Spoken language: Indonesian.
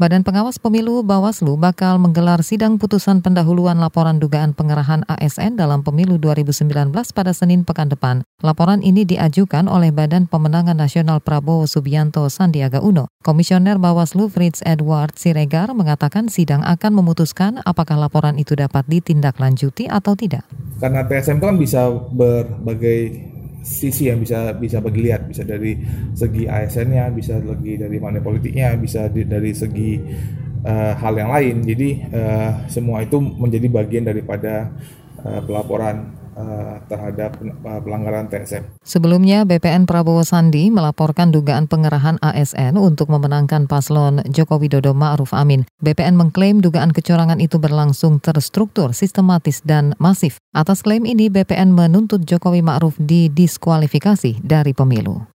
Badan Pengawas Pemilu Bawaslu bakal menggelar sidang putusan pendahuluan laporan dugaan pengerahan ASN dalam pemilu 2019 pada Senin pekan depan. Laporan ini diajukan oleh Badan Pemenangan Nasional Prabowo Subianto Sandiaga Uno. Komisioner Bawaslu Fritz Edward Siregar mengatakan sidang akan memutuskan apakah laporan itu dapat ditindaklanjuti atau tidak. Karena TSM kan bisa berbagai sisi yang bisa bisa bagi lihat. Bisa dari segi ASN-nya bisa lagi dari mana politiknya bisa di, dari segi uh, hal yang lain. Jadi uh, semua itu menjadi bagian daripada uh, pelaporan terhadap eh, pelanggaran TSM. Sebelumnya, BPN Prabowo Sandi melaporkan dugaan pengerahan ASN untuk memenangkan paslon Joko Widodo Ma'ruf Amin. BPN mengklaim dugaan kecurangan itu berlangsung terstruktur, sistematis, dan masif. Atas klaim ini, BPN menuntut Jokowi Ma'ruf didiskualifikasi dari pemilu.